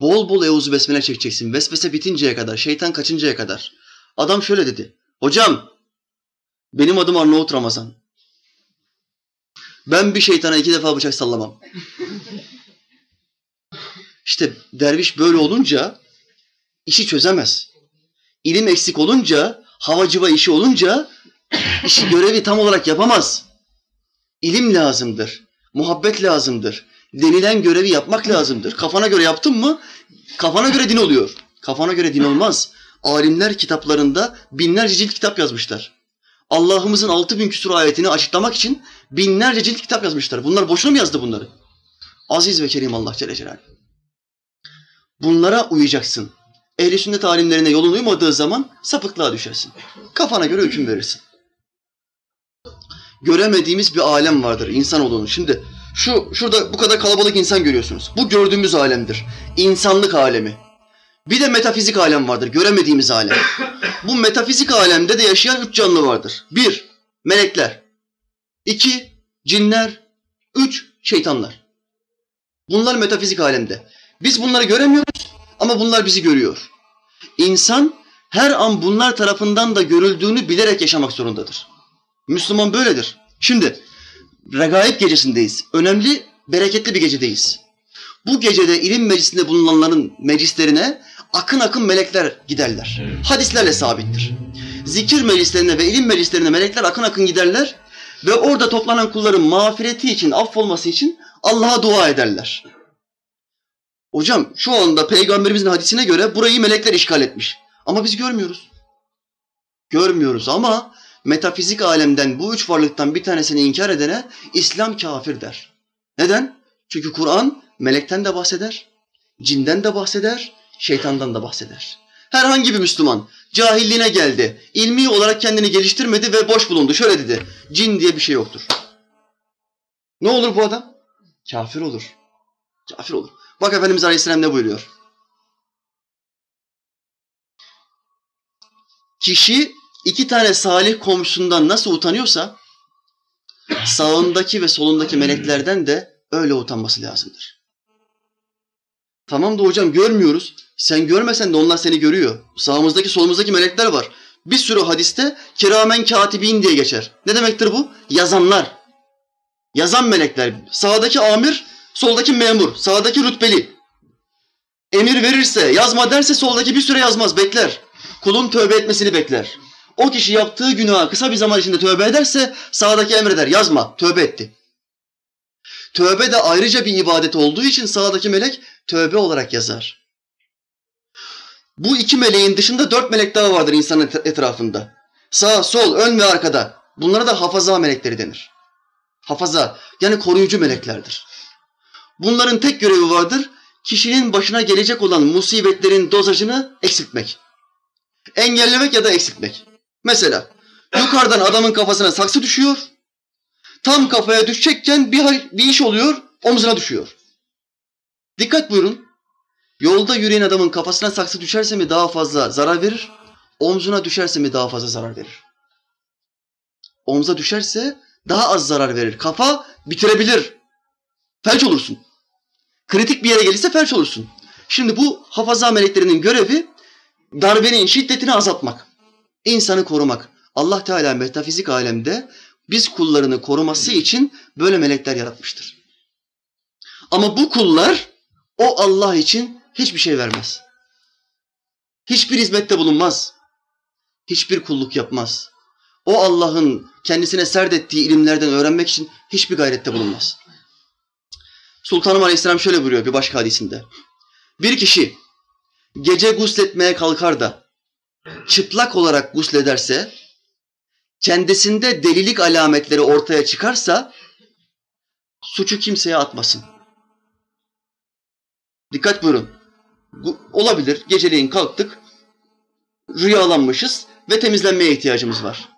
Bol bol Euzu Besmele çekeceksin. Vesvese bitinceye kadar, şeytan kaçıncaya kadar. Adam şöyle dedi. Hocam, benim adım Arnavut Ramazan. Ben bir şeytana iki defa bıçak sallamam. İşte derviş böyle olunca işi çözemez. İlim eksik olunca, havacıva işi olunca işi görevi tam olarak yapamaz. İlim lazımdır, muhabbet lazımdır. Denilen görevi yapmak lazımdır. Kafana göre yaptın mı kafana göre din oluyor. Kafana göre din olmaz. Alimler kitaplarında binlerce cilt kitap yazmışlar. Allah'ımızın altı bin küsur ayetini açıklamak için binlerce cilt kitap yazmışlar. Bunlar boşuna mı yazdı bunları? Aziz ve kerim Allah Celle Celaluhu. Bunlara uyacaksın. Ehli sünnet alimlerine yolun uymadığı zaman sapıklığa düşersin. Kafana göre hüküm verirsin. Göremediğimiz bir alem vardır insanoğlunun. Şimdi şu şurada bu kadar kalabalık insan görüyorsunuz. Bu gördüğümüz alemdir. İnsanlık alemi. Bir de metafizik alem vardır. Göremediğimiz alem. Bu metafizik alemde de yaşayan üç canlı vardır. Bir, melekler. İki, cinler. Üç, şeytanlar. Bunlar metafizik alemde. Biz bunları göremiyoruz ama bunlar bizi görüyor. İnsan her an bunlar tarafından da görüldüğünü bilerek yaşamak zorundadır. Müslüman böyledir. Şimdi regaib gecesindeyiz. Önemli, bereketli bir gecedeyiz. Bu gecede ilim meclisinde bulunanların meclislerine akın akın melekler giderler. Hadislerle sabittir. Zikir meclislerine ve ilim meclislerine melekler akın akın giderler ve orada toplanan kulların mağfireti için, affolması için Allah'a dua ederler. Hocam şu anda peygamberimizin hadisine göre burayı melekler işgal etmiş. Ama biz görmüyoruz. Görmüyoruz ama metafizik alemden bu üç varlıktan bir tanesini inkar edene İslam kafir der. Neden? Çünkü Kur'an melekten de bahseder, cinden de bahseder, şeytandan da bahseder. Herhangi bir Müslüman cahilliğine geldi, ilmi olarak kendini geliştirmedi ve boş bulundu. Şöyle dedi, cin diye bir şey yoktur. Ne olur bu adam? Kafir olur. Kafir olur. Bak Efendimiz Aleyhisselam ne buyuruyor? Kişi iki tane salih komşusundan nasıl utanıyorsa sağındaki ve solundaki meleklerden de öyle utanması lazımdır. Tamam da hocam görmüyoruz. Sen görmesen de onlar seni görüyor. Sağımızdaki solumuzdaki melekler var. Bir sürü hadiste kiramen katibin diye geçer. Ne demektir bu? Yazanlar. Yazan melekler. Sağdaki amir, soldaki memur, sağdaki rütbeli. Emir verirse, yazma derse soldaki bir süre yazmaz, bekler. Kulun tövbe etmesini bekler. O kişi yaptığı günaha kısa bir zaman içinde tövbe ederse sağdaki emreder, yazma, tövbe etti. Tövbe de ayrıca bir ibadet olduğu için sağdaki melek tövbe olarak yazar. Bu iki meleğin dışında dört melek daha vardır insanın etrafında. Sağ, sol, ön ve arkada. Bunlara da hafaza melekleri denir. Hafaza yani koruyucu meleklerdir. Bunların tek görevi vardır. Kişinin başına gelecek olan musibetlerin dozajını eksiltmek. Engellemek ya da eksiltmek. Mesela yukarıdan adamın kafasına saksı düşüyor. Tam kafaya düşecekken bir, bir iş oluyor, omzuna düşüyor. Dikkat buyurun. Yolda yürüyen adamın kafasına saksı düşerse mi daha fazla zarar verir? Omzuna düşerse mi daha fazla zarar verir? Omza düşerse daha az zarar verir. Kafa bitirebilir. Felç olursun. Kritik bir yere gelirse felç olursun. Şimdi bu hafaza meleklerinin görevi darbenin şiddetini azaltmak. İnsanı korumak. Allah Teala metafizik alemde biz kullarını koruması için böyle melekler yaratmıştır. Ama bu kullar o Allah için hiçbir şey vermez. Hiçbir hizmette bulunmaz. Hiçbir kulluk yapmaz. O Allah'ın kendisine serdettiği ilimlerden öğrenmek için hiçbir gayrette bulunmaz. Sultanım Aleyhisselam şöyle buyuruyor bir başka hadisinde. Bir kişi gece gusletmeye kalkar da çıplak olarak guslederse, kendisinde delilik alametleri ortaya çıkarsa suçu kimseye atmasın. Dikkat buyurun. Olabilir. Geceleyin kalktık, rüyalanmışız ve temizlenmeye ihtiyacımız var.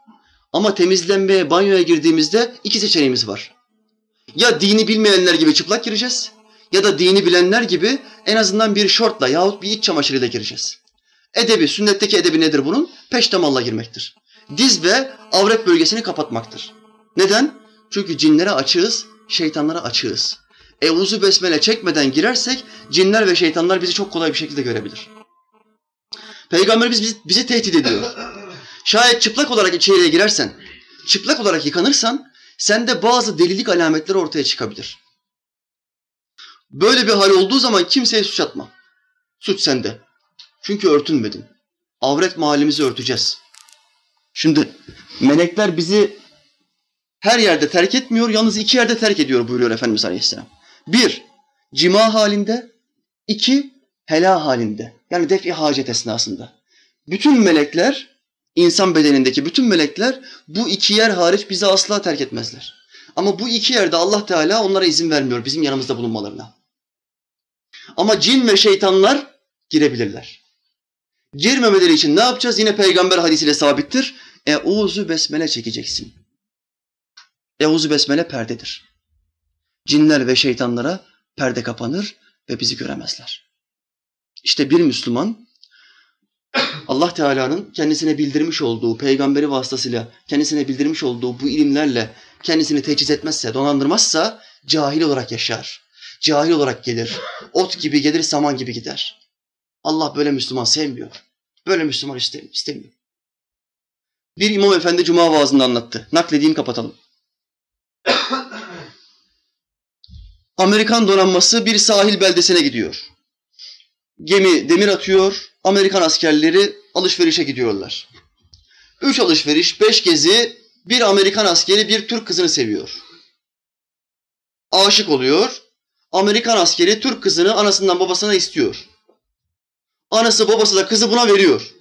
Ama temizlenmeye, banyoya girdiğimizde iki seçeneğimiz var. Ya dini bilmeyenler gibi çıplak gireceğiz ya da dini bilenler gibi en azından bir şortla yahut bir iç çamaşırıyla gireceğiz. Edebi, sünnetteki edebi nedir bunun? Peştemalla girmektir. Diz ve avret bölgesini kapatmaktır. Neden? Çünkü cinlere açığız, şeytanlara açığız. Evuzu besmele çekmeden girersek cinler ve şeytanlar bizi çok kolay bir şekilde görebilir. Peygamberimiz bizi, bizi tehdit ediyor. Şayet çıplak olarak içeriye girersen, çıplak olarak yıkanırsan sende bazı delilik alametleri ortaya çıkabilir. Böyle bir hal olduğu zaman kimseye suç atma. Suç sende. Çünkü örtünmedin. Avret mahallimizi örteceğiz. Şimdi melekler bizi her yerde terk etmiyor, yalnız iki yerde terk ediyor buyuruyor Efendimiz Aleyhisselam. Bir, cima halinde. iki hela halinde. Yani defi hacet esnasında. Bütün melekler, insan bedenindeki bütün melekler bu iki yer hariç bizi asla terk etmezler. Ama bu iki yerde Allah Teala onlara izin vermiyor bizim yanımızda bulunmalarına. Ama cin ve şeytanlar girebilirler. Girmemeleri için ne yapacağız? Yine peygamber hadisiyle sabittir. Euzu besmele çekeceksin. Euzu besmele perdedir. Cinler ve şeytanlara perde kapanır ve bizi göremezler. İşte bir Müslüman Allah Teala'nın kendisine bildirmiş olduğu, peygamberi vasıtasıyla kendisine bildirmiş olduğu bu ilimlerle kendisini teçhiz etmezse, donandırmazsa cahil olarak yaşar. Cahil olarak gelir. Ot gibi gelir, saman gibi gider. Allah böyle Müslüman sevmiyor. Böyle Müslüman istemiyor. Bir imam efendi cuma vaazında anlattı. Nakledeyim kapatalım. Amerikan donanması bir sahil beldesine gidiyor. Gemi demir atıyor. Amerikan askerleri alışverişe gidiyorlar. Üç alışveriş, beş gezi, bir Amerikan askeri bir Türk kızını seviyor. Aşık oluyor. Amerikan askeri Türk kızını anasından babasına istiyor. Anası babası da kızı buna veriyor.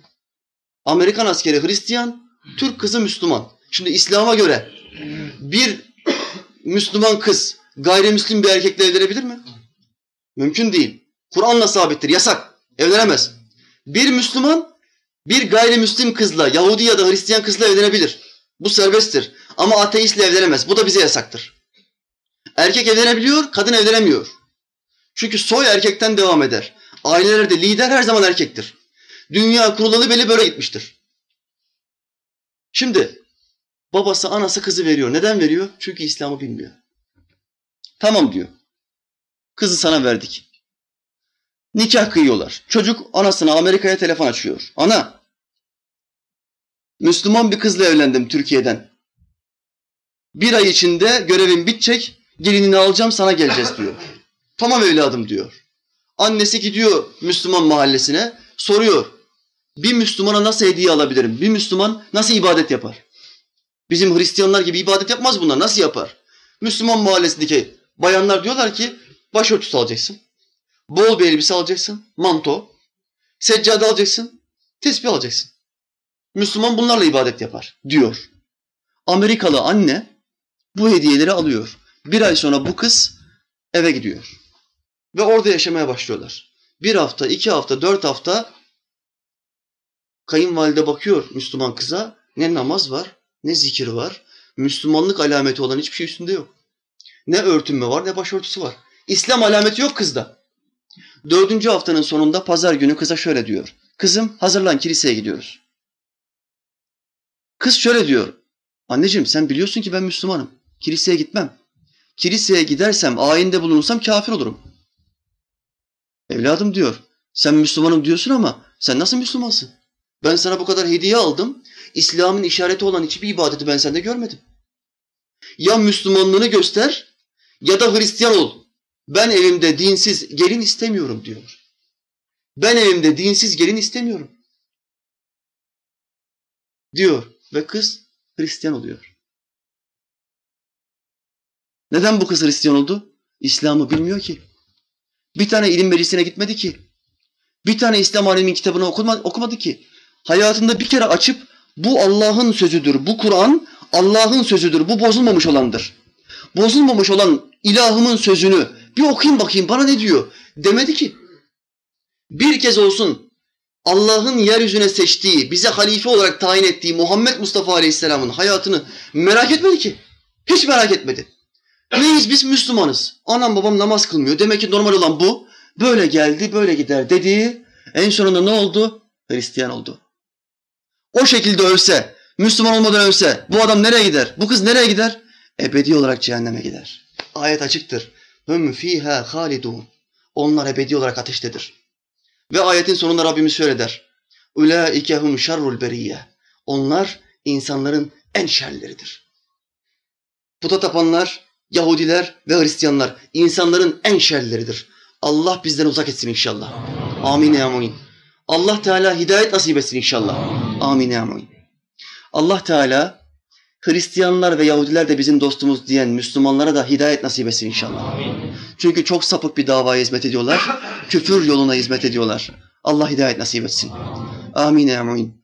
Amerikan askeri Hristiyan, Türk kızı Müslüman. Şimdi İslam'a göre bir Müslüman kız gayrimüslim bir erkekle evlenebilir mi? Mümkün değil. Kur'an'la sabittir, yasak. Evlenemez. Bir Müslüman bir gayrimüslim kızla, Yahudi ya da Hristiyan kızla evlenebilir. Bu serbesttir. Ama ateistle evlenemez. Bu da bize yasaktır. Erkek evlenebiliyor, kadın evlenemiyor. Çünkü soy erkekten devam eder. Ailelerde lider her zaman erkektir. Dünya kurulalı beli böyle gitmiştir. Şimdi Babası, anası kızı veriyor. Neden veriyor? Çünkü İslam'ı bilmiyor. Tamam diyor. Kızı sana verdik. Nikah kıyıyorlar. Çocuk anasına Amerika'ya telefon açıyor. Ana, Müslüman bir kızla evlendim Türkiye'den. Bir ay içinde görevim bitecek, gelinini alacağım sana geleceğiz diyor. Tamam evladım diyor. Annesi gidiyor Müslüman mahallesine, soruyor. Bir Müslümana nasıl hediye alabilirim? Bir Müslüman nasıl ibadet yapar? Bizim Hristiyanlar gibi ibadet yapmaz bunlar. Nasıl yapar? Müslüman mahallesindeki bayanlar diyorlar ki başörtüsü alacaksın. Bol bir elbise alacaksın. Manto. Seccade alacaksın. Tesbih alacaksın. Müslüman bunlarla ibadet yapar diyor. Amerikalı anne bu hediyeleri alıyor. Bir ay sonra bu kız eve gidiyor. Ve orada yaşamaya başlıyorlar. Bir hafta, iki hafta, dört hafta kayınvalide bakıyor Müslüman kıza. Ne namaz var, ne zikir var. Müslümanlık alameti olan hiçbir şey üstünde yok. Ne örtünme var, ne başörtüsü var. İslam alameti yok kızda. Dördüncü haftanın sonunda pazar günü kıza şöyle diyor. Kızım hazırlan kiliseye gidiyoruz. Kız şöyle diyor. Anneciğim sen biliyorsun ki ben Müslümanım. Kiliseye gitmem. Kiliseye gidersem, ayinde bulunursam kafir olurum. Evladım diyor. Sen Müslümanım diyorsun ama sen nasıl Müslümansın? Ben sana bu kadar hediye aldım. İslam'ın işareti olan hiçbir ibadeti ben sende görmedim. Ya Müslümanlığını göster ya da Hristiyan ol. Ben evimde dinsiz gelin istemiyorum diyor. Ben evimde dinsiz gelin istemiyorum. Diyor ve kız Hristiyan oluyor. Neden bu kız Hristiyan oldu? İslam'ı bilmiyor ki. Bir tane ilim meclisine gitmedi ki. Bir tane İslam aleminin kitabını okumadı, okumadı ki. Hayatında bir kere açıp bu Allah'ın sözüdür, bu Kur'an Allah'ın sözüdür, bu bozulmamış olandır. Bozulmamış olan ilahımın sözünü bir okuyayım bakayım bana ne diyor demedi ki. Bir kez olsun Allah'ın yeryüzüne seçtiği, bize halife olarak tayin ettiği Muhammed Mustafa Aleyhisselam'ın hayatını merak etmedi ki. Hiç merak etmedi. Neyiz biz Müslümanız. Anam babam namaz kılmıyor. Demek ki normal olan bu. Böyle geldi, böyle gider dedi. En sonunda ne oldu? Hristiyan oldu. O şekilde ölse, Müslüman olmadan ölse bu adam nereye gider? Bu kız nereye gider? Ebedi olarak cehenneme gider. Ayet açıktır. Hum fiha halidun. Onlar ebedi olarak ateştedir. Ve ayetin sonunda Rabbimiz şöyle der. Ulaike hum şerrul beriyye. Onlar insanların en şerleridir. Puta tapanlar, Yahudiler ve Hristiyanlar insanların en şerleridir. Allah bizden uzak etsin inşallah. Amin amin. Allah Teala hidayet nasip etsin inşallah. Amin amin. Allah Teala Hristiyanlar ve Yahudiler de bizim dostumuz diyen Müslümanlara da hidayet nasip etsin inşallah. Çünkü çok sapık bir davaya hizmet ediyorlar. Küfür yoluna hizmet ediyorlar. Allah hidayet nasip etsin. Amin amin.